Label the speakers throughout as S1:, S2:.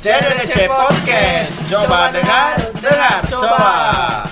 S1: CDDC Podcast. Coba dengar, dengar, coba.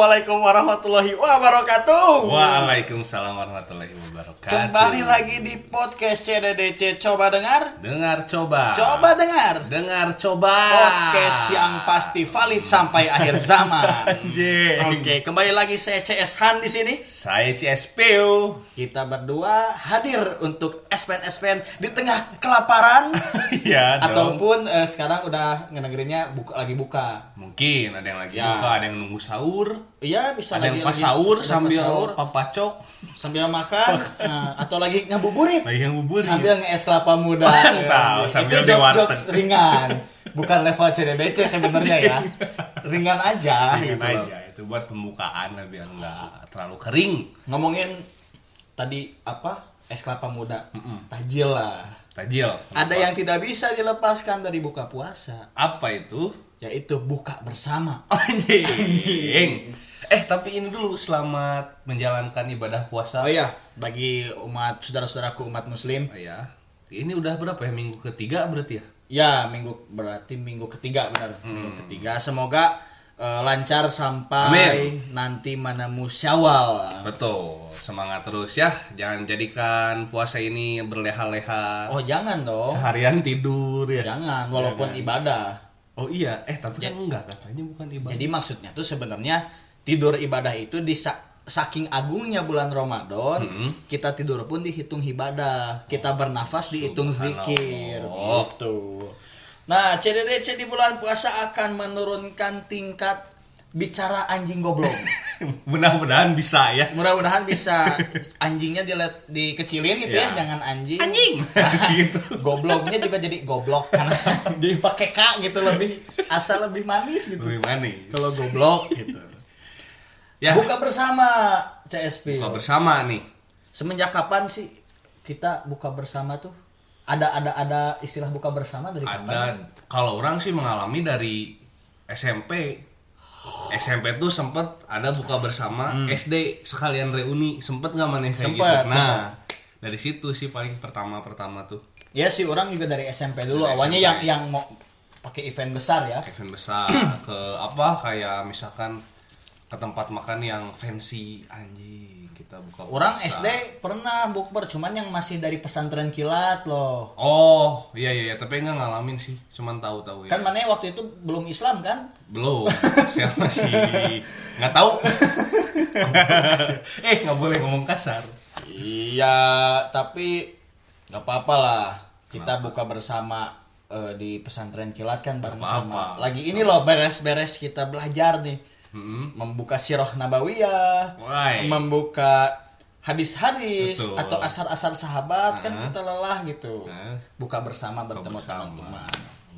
S1: Assalamualaikum warahmatullahi wabarakatuh.
S2: Waalaikumsalam warahmatullahi wabarakatuh.
S1: Kembali lagi di podcast CDDC Coba Dengar.
S2: Dengar coba.
S1: Coba dengar.
S2: Dengar coba.
S1: Podcast yang pasti valid sampai akhir zaman. Oke, kembali lagi saya CS Han di sini.
S2: Saya CSPU.
S1: Kita berdua hadir untuk espen-espen di tengah kelaparan
S2: dong.
S1: ataupun eh, sekarang udah ngedengerinnya buka lagi buka.
S2: Mungkin ada yang lagi
S1: Ya.
S2: buka, ada yang nunggu sahur,
S1: Iya, bisa
S2: ada
S1: lagi
S2: yang pas sahur sambil
S1: sahur,
S2: papacok,
S1: sambil makan nah, atau lagi ngabuburit
S2: lagi yang bubur.
S1: sambil nge-es kelapa muda. Itu
S2: sambil di
S1: jokes-jokes
S2: warteg.
S1: ringan. Bukan level CDBC sebenarnya ya. Ringan aja
S2: Ringan
S1: gitu loh.
S2: aja itu buat pembukaan biar nggak terlalu kering.
S1: Ngomongin tadi apa? Es kelapa muda. Tajil lah.
S2: Tajil.
S1: Ada yang tidak bisa dilepaskan dari buka puasa,
S2: apa itu?
S1: yaitu buka bersama.
S2: Anjing. Eh tapi ini dulu selamat menjalankan ibadah puasa.
S1: Oh iya, bagi umat saudara-saudaraku umat muslim,
S2: Oh ya. Ini udah berapa ya minggu ketiga berarti ya?
S1: ya minggu berarti minggu ketiga benar. Minggu ketiga semoga eh, lancar sampai
S2: Amin.
S1: nanti menemui Syawal.
S2: Betul. Semangat terus ya. Jangan jadikan puasa ini berleha-leha.
S1: Oh, jangan dong.
S2: Seharian tidur ya.
S1: Jangan walaupun ibadah.
S2: Oh iya, eh tapi kan enggak katanya bukan ibadah.
S1: Jadi maksudnya tuh sebenarnya tidur ibadah itu di sa- saking agungnya bulan Ramadan, kita tidur pun dihitung ibadah, kita bernafas dihitung zikir.
S2: Subhanallah.
S1: Gitu. Nah, CDDC di bulan puasa akan menurunkan tingkat bicara anjing goblok.
S2: Mudah-mudahan bisa ya.
S1: Mudah-mudahan bisa anjingnya dilihat dikecilin gitu ya,
S2: Ya.
S1: jangan anjing.
S2: Anjing. gitu.
S1: Gobloknya juga jadi goblok karena jadi pakai k gitu lebih asal lebih manis gitu.
S2: Lebih manis.
S1: Kalau goblok gitu.
S2: Ya.
S1: Buka bersama CSP.
S2: Buka bersama nih.
S1: Semenjak kapan sih kita buka bersama tuh? Ada ada ada istilah buka bersama dari kapan?
S2: Ada kalau orang sih mengalami dari SMP. SMP tuh sempet ada buka bersama SD sekalian reuni sempet nggak maneh kayak
S1: Hmm. Sempet,
S2: gitu nah dari situ sih paling pertama pertama tuh
S1: Ya sih orang juga dari SMP dulu.
S2: Dari
S1: Awalnya
S2: SMP.
S1: yang yang mau pakai event besar ya.
S2: event besar ke apa kayak misalkan ke tempat makan yang fancy anjing kita buka
S1: Orang
S2: puasa.
S1: SD pernah bukber cuman yang masih dari pesantren kilat loh.
S2: oh iya iya iya, tapi nggak ngalamin sih cuman tahu tahu ya
S1: Kan mana waktu itu belum Islam kan?
S2: belum saya masih nggak tahu eh nggak boleh ngomong kasar
S1: Iya, tapi nggak apa-apa lah. Kita buka bersama eh, di pesantren kilat kan bareng sama. Lagi ini loh beres-beres kita belajar nih. Membuka sirah nabawiyah,
S2: Wai.
S1: membuka hadis-hadis atau asar-asar sahabat kan kita lelah gitu.
S2: Nah.
S1: Buka bersama bertemu teman-teman.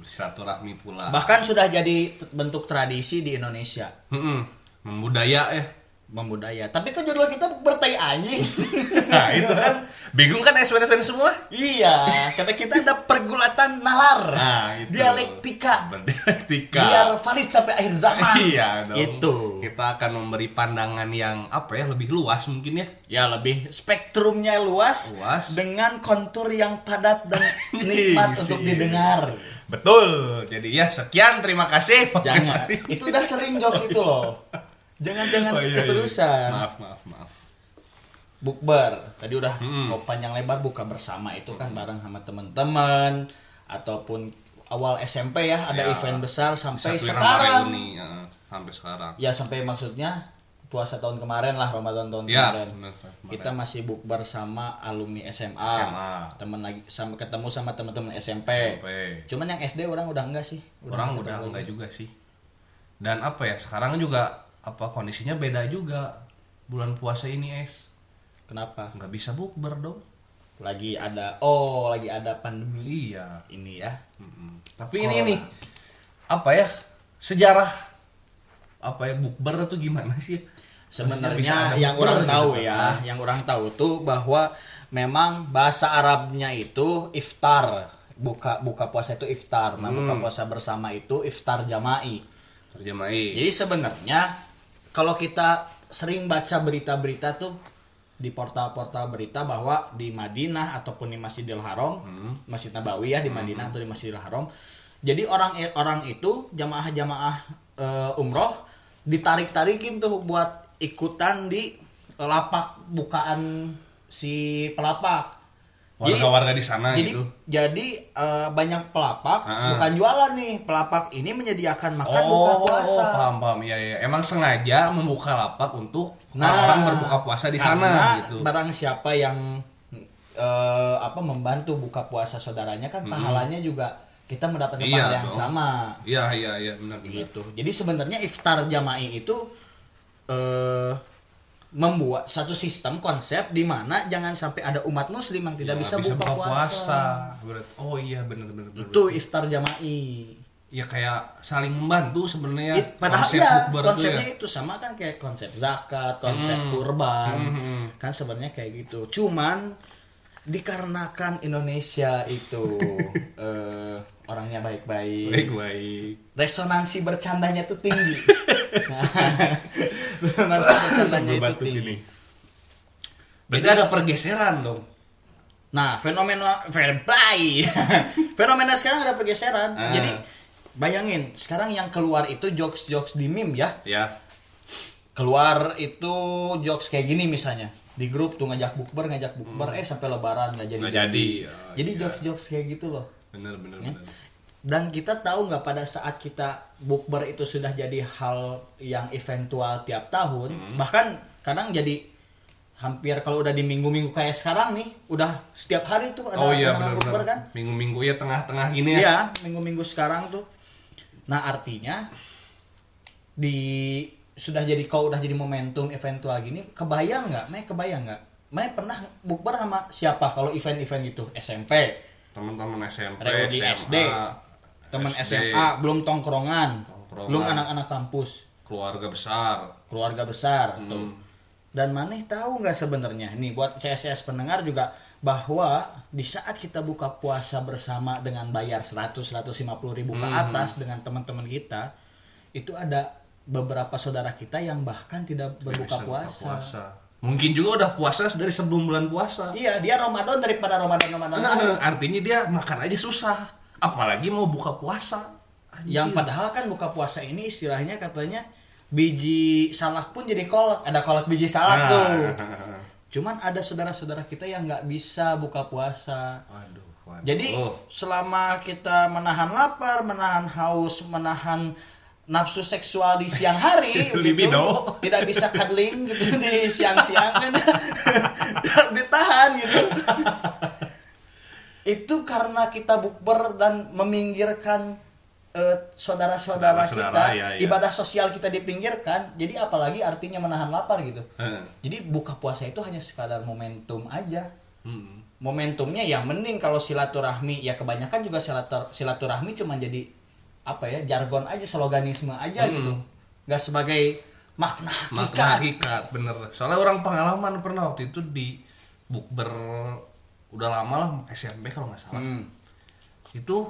S2: bersilaturahmi pula
S1: Bahkan sudah jadi bentuk tradisi di Indonesia
S2: Mm-mm. membudaya ya
S1: membudaya. Tapi kan judul kita bertai anjing.
S2: nah itu kan bingung kan SPN semua
S1: Iya, karena kita ada pergulatan nalar,
S2: Nah, itu.
S1: dialektika,
S2: berdialektika
S1: biar valid sampai akhir zaman.
S2: iya dong
S1: Itu.
S2: kita akan memberi pandangan yang apa ya lebih luas mungkin ya
S1: Ya lebih spektrumnya luas,
S2: Luas.
S1: dengan kontur yang padat dan nikmat
S2: Isi.
S1: untuk didengar.
S2: betul jadi ya sekian terima kasih
S1: Jangan, itu udah sering jokes itu loh. Jangan-jangan
S2: Oh, iya, iya.
S1: keterusan.
S2: maaf maaf maaf
S1: Bukber, tadi udah mau panjang lebar buka bersama itu kan bareng sama teman-teman ataupun awal SMP ya ada
S2: Ya.
S1: event besar sampai sekarang.
S2: reuni, ya, sampai sekarang
S1: Ya sampai maksudnya puasa tahun kemarin lah Ramadan tahun
S2: ya
S1: kemarin.
S2: benar, kemarin.
S1: Kita masih bukber sama alumni SMA.
S2: SMA.
S1: Temen lagi sama ketemu sama teman-teman SMP.
S2: SMP.
S1: Cuman yang SD orang udah enggak sih.
S2: orang
S1: nggak
S2: udah enggak juga sih dan apa ya sekarang juga apa kondisinya beda juga bulan puasa ini es
S1: Kenapa?
S2: nggak bisa bukber dong
S1: Lagi ada oh lagi ada pandemi
S2: iya
S1: ini ya.
S2: Mm-mm. tapi ini
S1: Corona.
S2: nih apa ya sejarah apa ya bukber itu gimana sih
S1: Sebenarnya yang orang
S2: gitu
S1: tahu
S2: kan.
S1: ya, yang orang tahu tuh bahwa memang bahasa Arabnya itu iftar. Buka buka puasa itu iftar. Nah,
S2: Hmm.
S1: buka puasa bersama itu iftar jama'i.
S2: terjemahin
S1: Jadi sebenarnya kalau kita sering baca berita-berita tuh di portal-portal berita bahwa di Madinah ataupun di Masjidil Haram, Masjid Nabawi ya di Madinah atau di Masjidil Haram. Jadi orang orang itu jamaah-jamaah eh, umroh ditarik-tarikin tuh buat ikutan di lapak bukaan si pelapak. Jadi-
S2: warga-warga di sana
S1: jadi
S2: gitu.
S1: jadi eh, banyak pelapak
S2: Ah.
S1: bukan jualan nih. Pelapak ini menyediakan makan
S2: oh
S1: buka puasa.
S2: paham paham. Iya iya. Emang sengaja membuka lapak untuk
S1: Nah,
S2: orang berbuka puasa di sana gitu.
S1: barang siapa yang eh, apa membantu buka puasa saudaranya kan pahalanya juga kita mendapatkan
S2: Iya
S1: pahala yang
S2: dong.
S1: sama.
S2: Iya iya iya. Benar benar.
S1: Gitu. Jadi sebenarnya iftar jama'i itu eh membuat satu sistem konsep di mana jangan sampai ada umat muslim yang tidak
S2: Ya,
S1: bisa, buka, puasa.
S2: Berat- oh iya benar benar
S1: itu iftar jama'i
S2: ya kayak saling membantu sebenarnya
S1: It- padahal
S2: konsep
S1: ya konsepnya
S2: ya.
S1: itu sama kan kayak konsep zakat, konsep
S2: Hmm.
S1: kurban,
S2: Hmm.
S1: kan sebenarnya kayak gitu. Cuman dikarenakan Indonesia itu eh, orangnya baik-baik,
S2: baik baik
S1: resonansi bercandanya tuh tinggi. resonansi bercandanya itu tinggi.
S2: ini berarti ada pergeseran dong
S1: Nah, fenomena fair play. fenomena sekarang ada pergeseran.
S2: Ah.
S1: Jadi bayangin, sekarang yang keluar itu jokes-jokes di meme ya.
S2: ya
S1: keluar itu jokes kayak gini misalnya di grup tuh ngajak bukber ngajak bukber eh sampai lebaran nggak jadi
S2: Hmm. Nggak jadi. Ya,
S1: jadi
S2: iya.
S1: jokes jokes kayak gitu loh
S2: benar benar
S1: Ya. dan kita tahu nggak pada saat kita bukber itu sudah jadi hal yang eventual tiap tahun
S2: Hmm.
S1: bahkan kadang jadi hampir kalau udah di minggu-minggu kayak sekarang nih udah setiap hari tuh ada
S2: oh iya benar
S1: bukber kan
S2: minggu minggu ya tengah-tengah gini ya
S1: Iya, minggu-minggu sekarang tuh. Nah, artinya di sudah jadi kau udah jadi momentum eventual gini, kebayang nggak? Mei kebayang nggak? Mei pernah bukber sama siapa kalau event-event gitu? SMP,
S2: teman-teman SMP
S1: reuni
S2: SMA,
S1: SD, teman
S2: SD,
S1: SMA, belum tongkrongan,
S2: Tongkrongan.
S1: belum anak-anak kampus,
S2: keluarga besar
S1: keluarga besar
S2: Hmm.
S1: tuh. Dan maneh tahu nggak sebenarnya nih buat CSS pendengar juga bahwa di saat kita buka puasa bersama dengan bayar 100 150 ribu ke
S2: Hmm.
S1: atas dengan teman-teman kita itu ada beberapa saudara kita yang bahkan tidak
S2: Tidak
S1: berbuka
S2: bisa
S1: puasa.
S2: mungkin juga udah puasa dari sebelum bulan puasa
S1: Iya, dia Ramadan daripada Ramadan Ramadan lain.
S2: artinya dia makan aja susah apalagi mau buka puasa
S1: Yang padahal kan buka puasa ini istilahnya katanya biji salak pun jadi kolak. Ada kolak biji salak
S2: Nah.
S1: tuh. Cuman ada saudara-saudara kita yang nggak bisa buka puasa.
S2: waduh, waduh.
S1: Jadi
S2: Oh,
S1: selama kita menahan lapar, menahan haus, menahan nafsu seksual di siang hari,
S2: Libido.
S1: gitu, tidak bisa cuddling gitu di siang-siang kan, ditahan gitu. Itu karena kita bukber dan meminggirkan eh, saudara-saudara kita,
S2: ya, ya.
S1: ibadah sosial kita dipinggirkan. Jadi apalagi artinya menahan lapar gitu.
S2: eh,
S1: Jadi buka puasa itu hanya sekadar momentum aja
S2: hmm.
S1: momentumnya ya mending kalau silaturahmi ya kebanyakan juga silatur silaturahmi cuma jadi apa ya jargon aja sloganisme aja
S2: Hmm.
S1: gitu. Nggak sebagai makna
S2: makna
S1: hakikat
S2: hakikat bener. Soalnya orang pengalaman pernah waktu itu di bukber udah lama lah SMP kalau nggak salah.
S1: Hmm.
S2: itu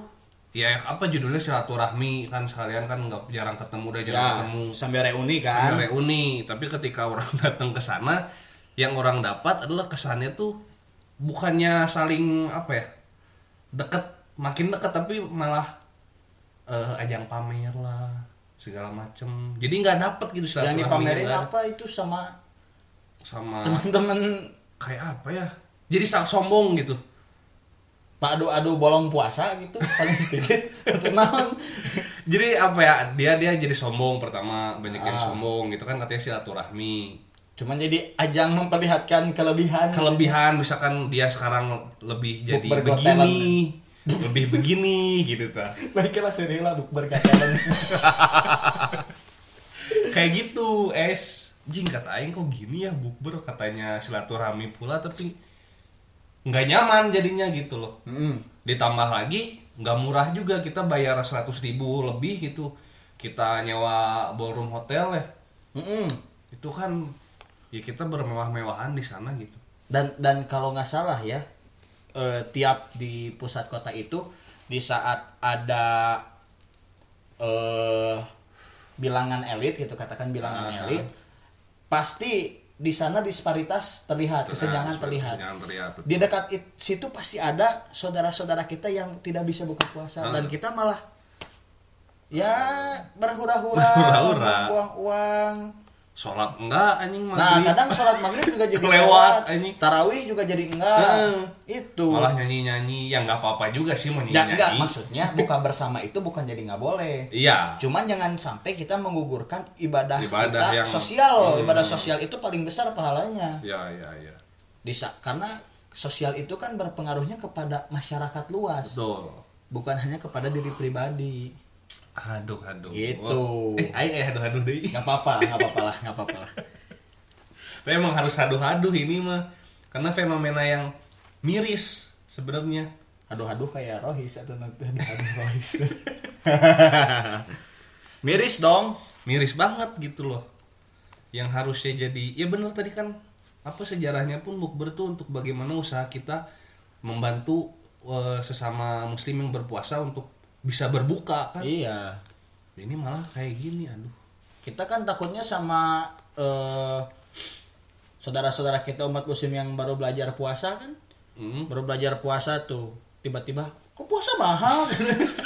S2: ya apa judulnya silaturahmi kan sekalian kan nggak jarang ketemu udah jarang
S1: ya
S2: ketemu.
S1: sambil reuni
S2: Sambil
S1: kan
S2: reuni. Tapi ketika orang datang ke sana yang orang dapat adalah kesannya tuh bukannya saling apa ya deket makin deket tapi malah eh, ajang pamer lah segala macem. Jadi nggak dapet gitu
S1: yang dipamerin apa itu sama
S2: sama
S1: teman-teman?
S2: kayak apa ya? Jadi sak sombong gitu.
S1: Pak adu adu bolong puasa gitu paling sedikit. Naon
S2: jadi apa ya? Dia dia jadi sombong pertama banyak yang
S1: Ah.
S2: sombong gitu kan katanya silaturahmi.
S1: Cuman jadi ajang memperlihatkan kelebihan.
S2: Kelebihan misalkan dia sekarang lebih jadi begini lebih begini gitu ta
S1: baiklah serilah bukber katakan
S2: kayak gitu es. Jing kata aing kok gini ya bukber? Katanya silaturahmi pula tapi nggak nyaman jadinya gitu loh.
S1: Hmm.
S2: ditambah lagi nggak murah juga kita bayar 100 ribu lebih gitu. Kita nyewa ballroom hotel ya.
S1: Mm-mm.
S2: itu kan ya kita bermewah-mewahan di sana gitu.
S1: Dan dan kalau nggak salah ya eh, tiap di pusat kota itu di saat ada eh bilangan elit gitu katakan bilangan
S2: Ah.
S1: elit pasti di sana disparitas terlihat kesenjangan
S2: Nah,
S1: terlihat
S2: kesenjangan terlihat
S1: di dekat it- situ pasti ada saudara-saudara kita yang tidak bisa buka puasa
S2: Ah.
S1: dan kita malah ya berhura-hura
S2: Berhura-hura.
S1: buang uang
S2: sholat enggak anjing
S1: nah
S2: maghrib.
S1: kadang sholat maghrib juga jadi lewat.
S2: anjing.
S1: tarawih juga jadi enggak. Itu.
S2: Malah nyanyi nyanyi yang nggak apa apa juga sih mau nyanyi
S1: Ya, enggak maksudnya buka bersama itu bukan jadi nggak boleh.
S2: Iya.
S1: Cuman jangan sampai kita menggugurkan ibadah,
S2: Ibadah
S1: kita
S2: yang-
S1: sosial. Loh
S2: Hmm.
S1: ibadah sosial itu paling besar pahalanya.
S2: Ya ya ya.
S1: Disa karena sosial itu kan berpengaruhnya kepada masyarakat luas.
S2: Betul.
S1: Bukan hanya kepada diri pribadi
S2: aduh aduh
S1: Gitu.
S2: Wah. eh ay eh aduh aduh deh.
S1: Nggak apa-apa nggak apa-apa lah nggak apa-apa lah.
S2: Tapi emang harus aduh-aduh ini mah. Karena fenomena yang miris sebenarnya.
S1: Aduh-aduh kayak rohis atau nanti aduh rohis? Miris dong.
S2: Miris banget gitu loh. Yang harusnya jadi ya bener tadi kan apa sejarahnya pun bukber tuh untuk bagaimana usaha kita membantu eh, sesama muslim yang berpuasa untuk bisa berbuka kan?
S1: Iya.
S2: Ini malah kayak gini aduh.
S1: Kita kan takutnya sama eh, saudara-saudara kita umat muslim yang baru belajar puasa kan?
S2: Hmm.
S1: baru belajar puasa tuh tiba-tiba kok puasa mahal?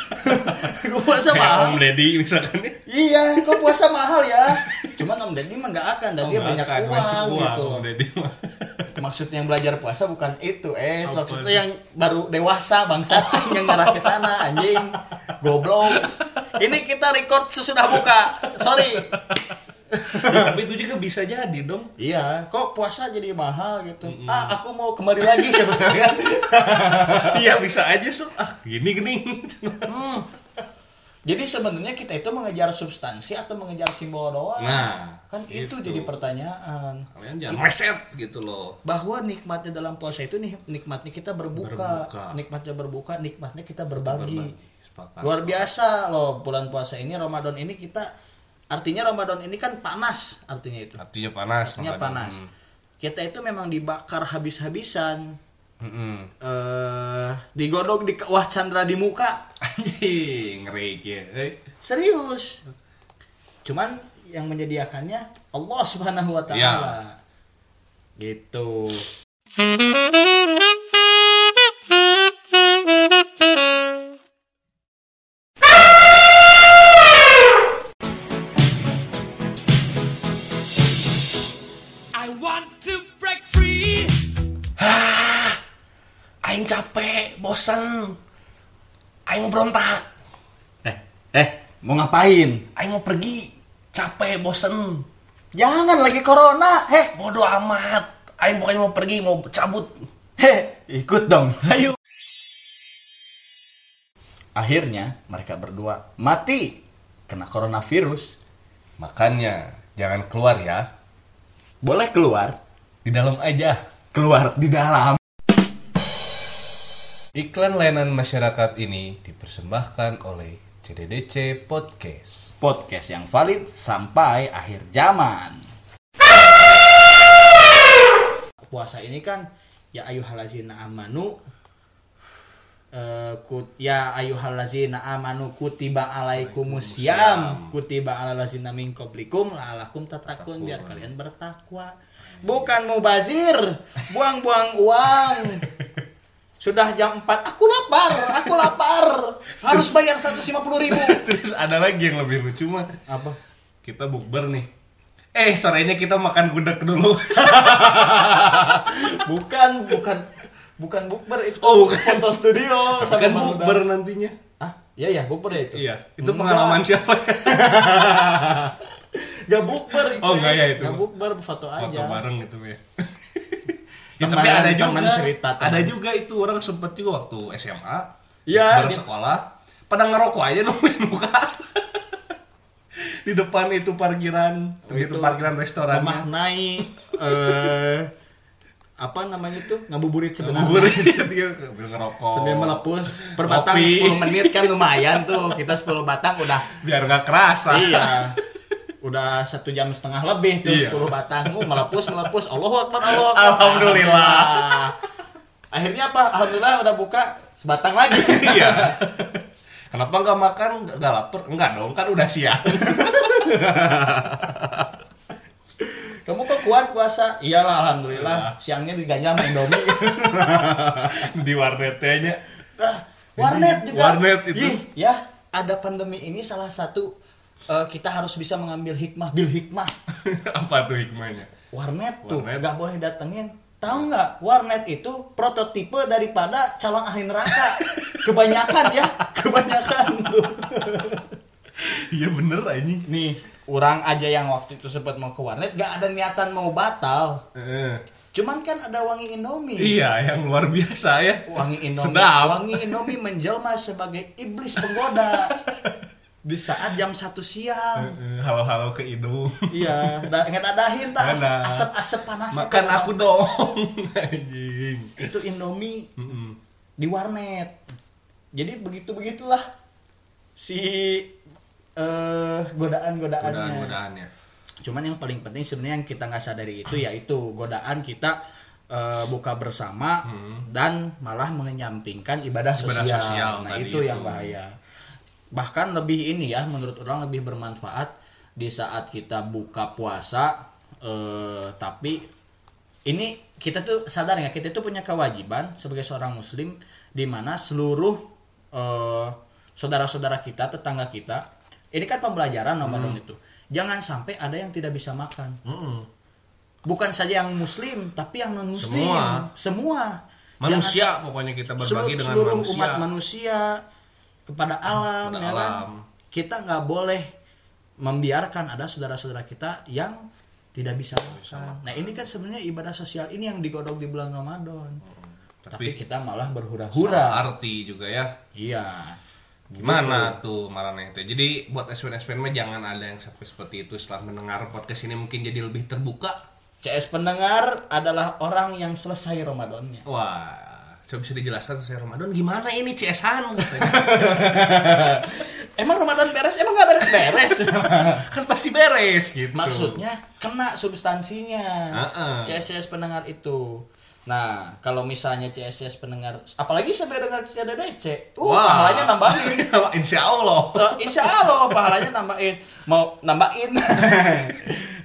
S1: Kok puasa
S2: kayak
S1: mahal?
S2: Om Deddy misalkan ya.
S1: Iya kok puasa mahal ya? Cuman om deddy mah nggak akan dan
S2: Oh,
S1: dia banyak
S2: akan,
S1: uang, gitu loh.
S2: Om Deddy mah
S1: maksud yang belajar puasa bukan itu eh.
S2: Apa
S1: maksudnya yang baru dewasa bangsa yang ngarah ke sana anjing. Goblok. Ini kita record sesudah buka. Sorry.
S2: Ya, tapi itu juga bisa jadi dong.
S1: Iya. Kok puasa jadi mahal gitu? Ah aku mau kembali lagi gitu kan?
S2: Iya bisa aja sok ah gini gini.
S1: Hmm. Jadi sebenarnya kita itu mengejar substansi atau mengejar simbol doang
S2: nah
S1: kan itu
S2: gitu.
S1: jadi pertanyaan
S2: kalian jangan meset gitu loh
S1: bahwa nikmatnya dalam puasa itu nih nikmatnya kita berbuka,
S2: Berbuka.
S1: nikmatnya berbuka nikmatnya kita berbagi,
S2: Berbagi. Sepakat.
S1: luar biasa loh bulan puasa ini Ramadan ini kita artinya Ramadan ini kan panas artinya itu
S2: artinya panas
S1: artinya
S2: Ramadan.
S1: panas kita itu memang dibakar habis-habisan
S2: Mm-mm.
S1: eh digodok di wah Chandra di muka
S2: anjing ngeri ya
S1: serius. Cuman yang menyediakannya Allah Subhanahu wa taala.
S2: Ya.
S1: gitu.
S3: I want to break free.
S2: aing capek bosan aing berontak.
S1: Eh eh mau ngapain?
S2: Aing mau pergi. Capek bosan
S1: jangan lagi corona. Heh
S2: bodoh amat. Aing bukannya mau pergi mau cabut.
S1: Heh ikut dong. Ayo. Akhirnya mereka berdua mati. Kena coronavirus.
S2: Makanya jangan keluar ya.
S1: Boleh keluar.
S2: Di dalam aja.
S1: Keluar di dalam
S2: iklan layanan masyarakat ini dipersembahkan oleh CDDC Podcast.
S1: Podcast yang valid sampai akhir zaman. Puasa ini kan ya ayuhalazina amanu eh, kut, ya ayuhalazina amanu kutiba alaikumusiyam kutiba alalazina min qablikum la'alakum tatakun biar kalian bertakwa. Bukan mubazir buang-buang uang sudah jam 4 aku lapar aku lapar. Harus bayar 150 ribu.
S2: Terus ada lagi yang lebih lucu mah.
S1: Apa?
S2: Kita bukber nih. Eh sorenya kita makan gudeg dulu.
S1: Bukan bukan bukan bukber itu.
S2: Oh, bukan.
S1: foto studio
S2: kan
S1: Bang
S2: bukber nantinya.
S1: Ah iya ya bukber ya itu?
S2: Iya itu
S1: Enggak.
S2: pengalaman siapa?
S1: Gak bukber itu
S2: Oh, enggak ya. itu.
S1: Gak bukber foto aja.
S2: foto bareng gitu ya ya
S1: Teman-
S2: tapi ada juga.
S1: cerita, teman.
S2: ada juga itu orang sempet juga waktu SMA
S1: Iya,
S2: baru
S1: di-
S2: sekolah pada ngerokok aja nungguin buka di depan itu parkiran
S1: Itu
S2: gitu parkiran restorannya.
S1: memaknai eh apa namanya tuh ngabuburit sebenarnya.
S2: Ngabuburit dia ngerokok.
S1: Sambil melepus per batang
S2: Ngopi.
S1: 10 menit kan lumayan tuh. Kita 10 batang udah
S2: biar nggak kerasa.
S1: Iya udah satu jam setengah lebih tuh
S2: Iya.
S1: 10 batang uh, melepus melepus Allahu Akbar Allahu Akbar
S2: Alhamdulillah.
S1: Alhamdulillah. akhirnya apa Alhamdulillah udah buka sebatang lagi
S2: iya kenapa nggak makan nggak lapar enggak dong kan udah siang
S1: Kamu kok kuat puasa? Iyalah alhamdulillah. Siangnya diganjal main Indomie.
S2: di warnetnya
S1: Nah, warnet juga.
S2: Warnet itu.
S1: Ih, ya, ada pandemi ini salah satu eh, kita harus bisa mengambil hikmah, bil hikmah.
S2: apa tuh hikmahnya
S1: Warnet tuh nggak boleh datengin. Tahu nggak? Warnet itu prototipe daripada calon ahli neraka. Kebanyakan ya, kebanyakan tuh.
S2: iya bener anjing
S1: Nih, orang aja yang waktu itu sempat mau ke warnet gak ada niatan mau batal.
S2: Eh,
S1: Cuman kan ada wangi Indomie.
S2: iya yang luar biasa ya
S1: Wangi Indomie,
S2: Sedap.
S1: wangi Indomie menjelma sebagai iblis penggoda. Di saat jam satu siang.
S2: Halo-halo ke hidung
S1: Iya, da, ngedadahin tah as-
S2: Ada.
S1: asap-asap panas.
S2: makan
S1: itu.
S2: aku dong anjing
S1: Itu Indomie
S2: Mm-mm.
S1: di warnet. Jadi begitu-begitulah si eh godaan-godaannya.
S2: godaan-godaannya
S1: Cuman yang paling penting sebenarnya yang kita nggak sadari itu yaitu godaan kita eh, buka bersama dan malah menyampingkan ibadah sosial.
S2: Ibadah sosial
S1: nah
S2: tadi
S1: itu yang
S2: itu.
S1: bahaya. Bahkan lebih ini ya menurut orang lebih bermanfaat di saat kita buka puasa eh, tapi ini kita tuh sadar nggak kita tuh punya kewajiban sebagai seorang muslim di mana seluruh eh, saudara-saudara kita tetangga kita ini kan pembelajaran Ramadan itu jangan sampai ada yang tidak bisa makan.
S2: Mm-mm.
S1: bukan saja yang muslim tapi yang non muslim
S2: Semua.
S1: semua.
S2: Manusia pokoknya kita
S1: Jangan-
S2: berbagi
S1: seluruh,
S2: dengan
S1: seluruh
S2: manusia.
S1: umat manusia kepada alam
S2: kepada
S1: ya kan?
S2: alam.
S1: kita nggak boleh membiarkan ada saudara-saudara kita yang tidak bisa
S2: bisa
S1: makan. Nah ini kan sebenarnya ibadah sosial ini yang digodok di bulan Ramadan. Tapi,
S2: tapi
S1: kita malah berhura-hura.
S2: arti juga ya
S1: Iya.
S2: Gimana tuh marahnya itu? Jadi buat SPN SPN mah jangan ada yang sampai seperti itu setelah mendengar podcast ini mungkin jadi lebih terbuka.
S1: CS pendengar adalah orang yang selesai Ramadannya.
S2: Wah, coba bisa dijelaskan saya Ramadan gimana ini CS-an katanya.
S1: Emang Ramadan beres? Emang nggak beres-beres?
S2: kan pasti beres gitu.
S1: Maksudnya kena substansinya.
S2: Heeh.
S1: CSS pendengar itu. Nah, kalau misalnya CSS pendengar, apalagi sampai dengar CDDC, uh,
S2: Wah.
S1: pahalanya nambahin.
S2: Insya Allah.
S1: Eh, Insya Allah pahalanya nambahin. Mau nambahin,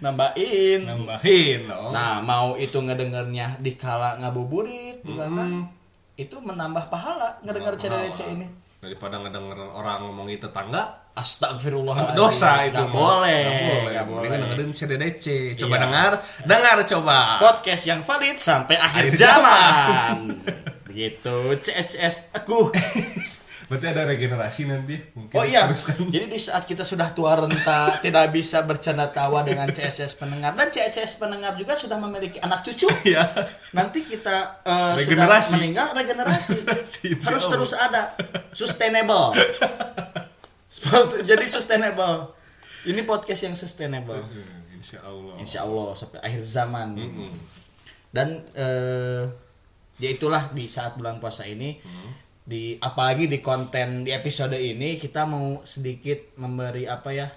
S1: nambahin.
S2: Nambahin dong.
S1: Nah, mau itu ngedengernya di kala ngabuburit juga kan, itu menambah pahala ngedenger CDDC ini.
S2: Daripada ngedenger orang ngomongin tetangga,
S1: Astagfirullah.
S2: dosa itu
S1: Nggak boleh.
S2: Nggak boleh.
S1: nggak boleh.
S2: Dengerin CDDC. Coba
S1: Iya.
S2: dengar, dengar coba.
S1: podcast yang valid sampai akhir
S2: Akhir
S1: zaman. Begitu CSS aku.
S2: Berarti ada regenerasi nanti. Mungkin
S1: Oh iya.
S2: teruskan.
S1: Jadi di saat kita sudah tua renta tidak bisa bercanda tawa dengan CSS pendengar dan CSS pendengar juga sudah memiliki anak cucu.
S2: Iya.
S1: Nanti kita eh,
S2: Regenerasi.
S1: sudah meninggal regenerasi. Harus terus ada. Sustainable. Seperti- Jadi sustainable. Ini podcast yang sustainable.
S2: Insya Allah.
S1: Insya Allah sampai akhir zaman. Dan eh, ya itulah di saat bulan puasa ini di apalagi di konten di episode ini kita mau sedikit memberi apa ya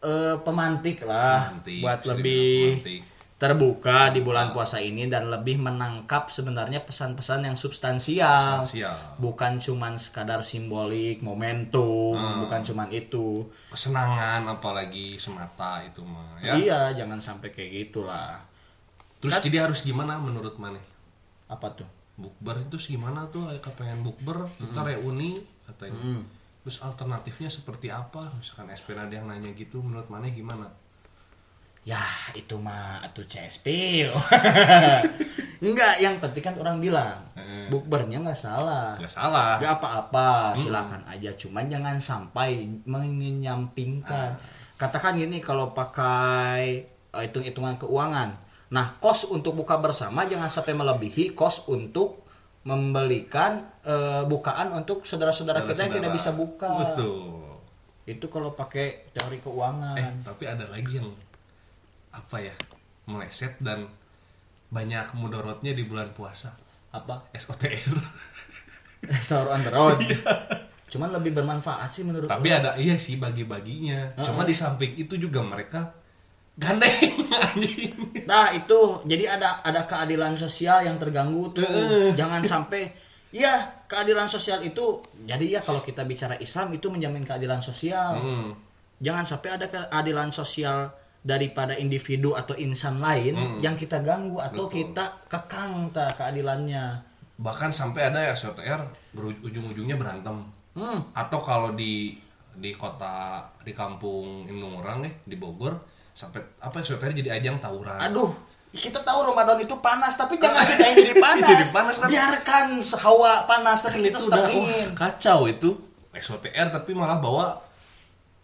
S1: eh pemantik lah
S2: Pemantik,
S1: buat lebih
S2: pemantik.
S1: terbuka di bulan puasa ini dan lebih menangkap sebenarnya pesan-pesan yang substansial,
S2: Substansial.
S1: bukan cuman sekadar simbolik momentum
S2: Hmm.
S1: bukan cuman itu
S2: Kesenangan apalagi semata itu mah ya.
S1: iya jangan sampai kayak gitulah
S2: Terus
S1: Kan-
S2: jadi harus gimana menurut mana?
S1: apa tuh
S2: Bukber itu gimana tuh? Ayo pengen bukber, kita reuni katanya. Terus alternatifnya seperti apa? Misalkan SPN ada yang nanya gitu, menurut mana gimana?
S1: Ya itu mah atuh CSP Enggak yang penting kan orang bilang
S2: Heeh.
S1: Bukbernya nggak salah
S2: Gak salah.
S1: Gak apa-apa silakan aja Cuman jangan sampai menyampingkan Katakan gini kalau pakai eh, hitung-hitungan keuangan Nah kos untuk buka bersama jangan sampai melebihi kos untuk membelikan eh, bukaan untuk saudara-saudara kita yang tidak bisa buka
S2: Betul.
S1: Itu kalau pakai teori keuangan
S2: Eh, tapi ada lagi yang apa ya? Meleset dan banyak mudorotnya di bulan puasa.
S1: Apa?
S2: SOTR.
S1: Sahur on the road. Cuman lebih bermanfaat sih menurut
S2: tapi
S1: orang.
S2: ada iya sih bagi-baginya. Cuma di samping itu juga mereka gandeng anjing.
S1: Nah, itu jadi ada ada keadilan sosial yang terganggu tuh. Jangan sampai ya keadilan sosial itu jadi ya kalau kita bicara Islam itu menjamin keadilan sosial.
S2: Hmm.
S1: jangan sampai ada keadilan sosial daripada individu atau insan lain yang kita ganggu atau
S2: Betul.
S1: kita kekang ta keadilannya
S2: bahkan sampai ada ya SOTR beru- ujung-ujungnya berantem
S1: hmm.
S2: atau kalau di di kota di kampung Indung orang nih di Bogor sampai apa SOTR jadi ajang tawuran.
S1: Aduh kita tahu Ramadan itu panas tapi jangan kita yang jadi panas.
S2: Jadi panas kan?
S1: biarkan hawa panas tapi kita
S2: itu
S1: sudah
S2: udah
S1: ingin.
S2: kacau itu. SOTR tapi malah bawa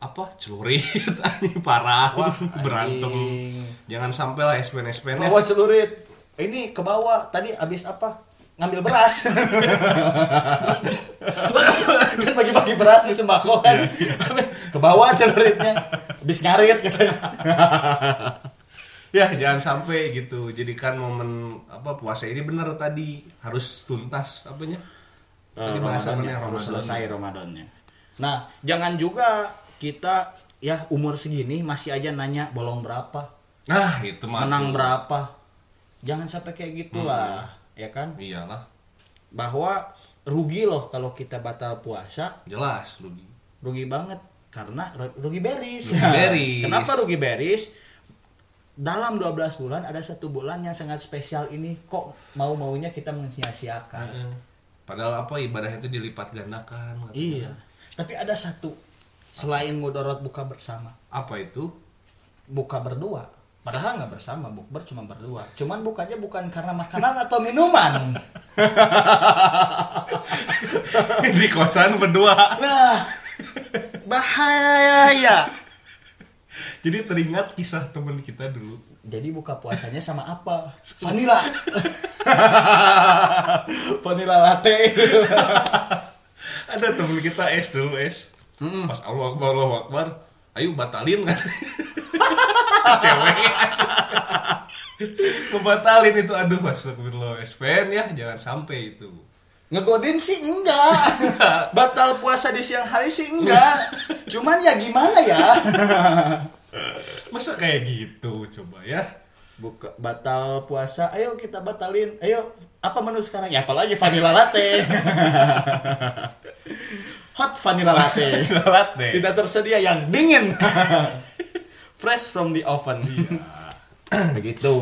S2: apa celurit. Anjing parah.
S1: Wah,
S2: berantem.
S1: anjing.
S2: jangan sampai lah SPN SPN
S1: bawa celurit. Ini ke bawah. Tadi abis apa? Ngambil beras. Kan bagi-bagi beras di sembako kan ke bawah celuritnya abis ngarit katanya.
S2: Ya jangan sampai gitu. Jadikan momen apa puasa ini bener tadi. Harus tuntas apanya? Tadi
S1: Ramadannya
S2: bahasannya
S1: harus selesai Ramadannya. Nah jangan juga kita ya umur segini masih aja nanya bolong berapa.
S2: Nah itu mah
S1: menang berapa. Jangan sampai kayak gitulah ya kan?
S2: Iyalah.
S1: Bahwa rugi loh kalau kita batal puasa.
S2: Jelas rugi.
S1: Rugi banget karena ru- rugi beris.
S2: Rugi beris.
S1: Kenapa rugi beris? Dalam 12 bulan ada satu bulan yang sangat spesial ini kok mau-maunya kita mensia-siakan.
S2: Heeh. padahal apa ibadah itu dilipat gandakan katanya.
S1: Iya. Tapi ada satu selain mudorot buka bersama,
S2: apa itu
S1: buka berdua. Padahal nggak bersama, bukber cuma berdua. Cuman bukanya bukan karena makanan atau minuman.
S2: di kosan berdua
S1: Nah, bahaya.
S2: jadi teringat kisah teman kita dulu
S1: Jadi buka puasanya sama apa? Vanilla. Vanilla latte.
S2: ada temen kita es dulu es pas Allah Akbar Allah Akbar ayo batalin kan cewek ngebatalin itu aduh astagfirullah SPN ya jangan sampai itu
S1: Ngegodin sih enggak. Batal puasa di siang hari sih enggak. Cuman ya gimana ya?
S2: masa kayak gitu coba ya
S1: Buka batal puasa, ayo kita batalin. Ayo, apa menu sekarang? Ya apalagi vanilla latte. Hot vanilla latte.
S2: latte
S1: Tidak tersedia yang dingin. Fresh from the oven. Begitu.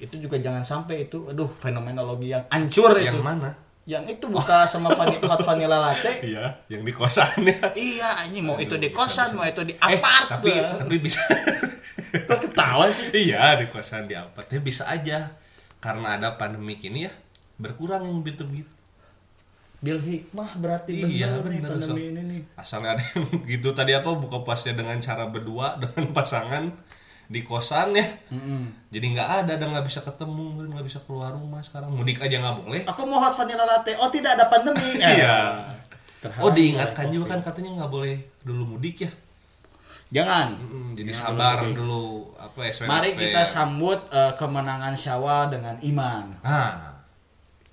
S1: Itu juga jangan sampai itu, aduh fenomenologi yang hancur itu.
S2: yang mana
S1: Yang itu buka sama vani- hot vanilla latte.
S2: iya yang di kosannya
S1: Iya, ini mau itu di kosan,
S2: bisa.
S1: mau itu di
S2: eh
S1: apart.
S2: tapi tapi bisa
S1: kok ketawa sih?
S2: iya di kosan di apartnya bisa aja karena ada pandemi ini ya berkurang yang begitu begitu
S1: Bil hikmah berarti
S2: Iya,
S1: benar
S2: bener,
S1: pandemi
S2: Sob.
S1: ini nih.
S2: asalnya ada yang gitu tadi apa buka puasnya dengan cara berdua dengan pasangan di kosan ya. Jadi nggak ada dan nggak bisa ketemu nggak bisa keluar rumah sekarang. Mudik aja nggak boleh.
S1: Aku mau hot vanilla latte. Oh, tidak ada pandemi.
S2: iya.
S1: Terhalang
S2: oh diingatkan juga kan katanya nggak boleh dulu mudik ya.
S1: Jangan.
S2: Mm, jadi
S1: Jangan
S2: sabar
S1: dulu mudik.
S2: dulu apa SPN
S1: Mari kita sambut eh, kemenangan Syawal dengan iman.
S2: ah.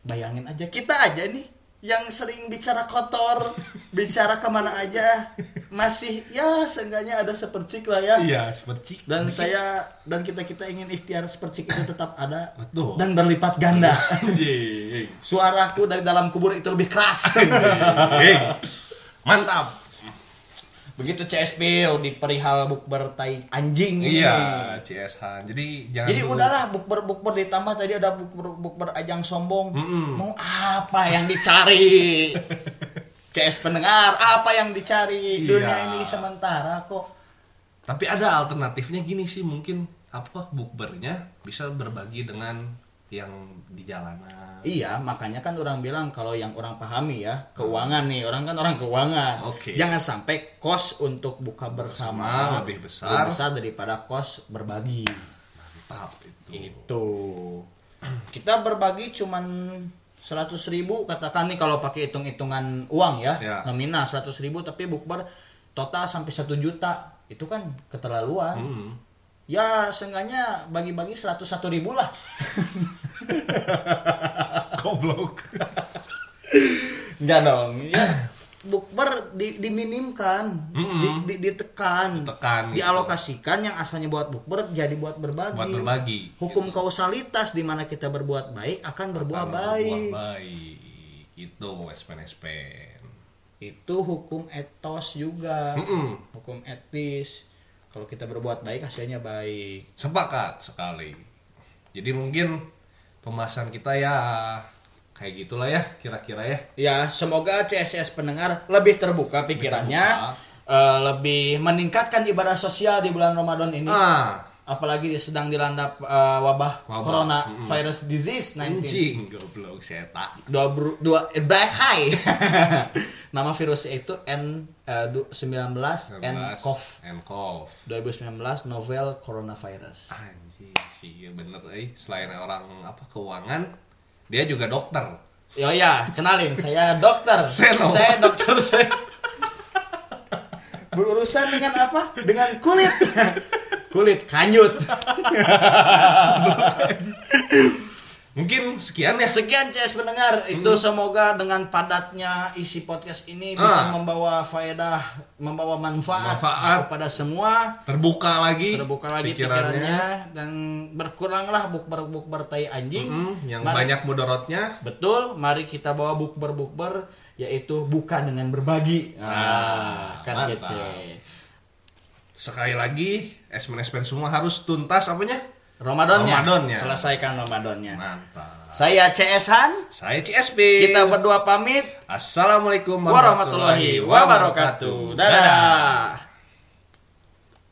S1: Bayangin aja kita aja nih yang sering bicara kotor, bicara ke mana aja, masih ya seenggaknya ada sepercik lah ya.
S2: iya seperti
S1: Dan saya dan kita kita ingin ikhtiar sepercik itu tetap ada
S2: Betul.
S1: dan berlipat ganda. Suaraku dari dalam kubur itu lebih keras.
S2: Mantap
S1: Begitu CSP di perihal bukber tai anjing ini.
S2: iya CSH jadi jangan
S1: Jadi
S2: dulu-
S1: udahlah bukber bukber ditambah tadi ada bukber bukber ajang sombong. Mau apa yang dicari? CS pendengar, apa yang dicari?
S2: Iya.
S1: Dunia ini sementara kok.
S2: Tapi ada alternatifnya gini sih mungkin apa bukbernya bisa berbagi dengan yang di jalanan.
S1: Iya, makanya kan orang bilang kalau yang orang pahami ya, keuangan nih, orang kan orang keuangan.
S2: Oke.
S1: Jangan sampai kos untuk buka bersama,
S2: Bersama lebih besar.
S1: daripada kos berbagi.
S2: Mantap itu.
S1: Itu. Kita berbagi cuman 100 ribu katakan nih kalau pakai hitung-hitungan uang ya,
S2: Ya.
S1: nominal 100 ribu tapi bukber total sampai 1 juta itu kan keterlaluan.
S2: Hmm.
S1: Ya seenggaknya bagi-bagi 101 ribu lah.
S2: Goblok.
S1: Enggak dong. Ya bukber di, diminimkan, di, di- ditekan,
S2: Ditekan, gitu.
S1: dialokasikan yang asalnya buat bukber jadi buat berbagi.
S2: Buat berbagi.
S1: Hukum kausalitas di mana kita berbuat baik akan berbuah baik.
S2: berbuah baik. Itu SPN SPN.
S1: itu hukum etos juga
S2: Mm-mm.
S1: hukum etis kalau kita berbuat baik hasilnya baik
S2: Sepakat sekali. Jadi mungkin pembahasan kita ya kayak gitulah ya kira-kira ya.
S1: ya semoga CSS pendengar lebih terbuka pikirannya
S2: terbuka.
S1: eh, lebih meningkatkan ibadah sosial di bulan Ramadan ini
S2: Ah,
S1: apalagi sedang dilanda eh, wabah,
S2: Wabah.
S1: corona virus disease 19
S2: anjing goblok setan.
S1: dua bru- dua eh, black high nama virusnya itu N du- 19 nCoV
S2: Enkov.
S1: 2019 novel coronavirus
S2: Anjing sih bener eh selain orang apa keuangan dia juga dokter.
S1: Yo ya, kenalin saya dokter.
S2: Seno.
S1: Saya dokter saya. Berurusan dengan apa? Dengan kulit. Kulit kanyut.
S2: Mungkin sekian ya.
S1: Sekian CS pendengar, itu semoga dengan padatnya isi podcast ini bisa
S2: Ah.
S1: membawa faedah, membawa manfaat,
S2: Manfaat.
S1: kepada semua.
S2: Terbuka lagi
S1: Terbuka lagi pikirannya, dan berkuranglah bukber bukber tai anjing.
S2: Hmm, yang
S1: Mari-
S2: banyak mudorotnya.
S1: Betul, mari kita bawa bukber bukber yaitu buka dengan berbagi. Ah, kan
S2: mantap. Sekali lagi, esmen-esmen semua harus tuntas apanya?
S1: Ramadannya.
S2: Ramadannya.
S1: Selesaikan Ramadannya.
S2: Mantap.
S1: Saya CS Han.
S2: Saya CSP.
S1: Kita berdua pamit.
S2: Assalamualaikum
S1: Warahmatullahi wabarakatuh. Dadah.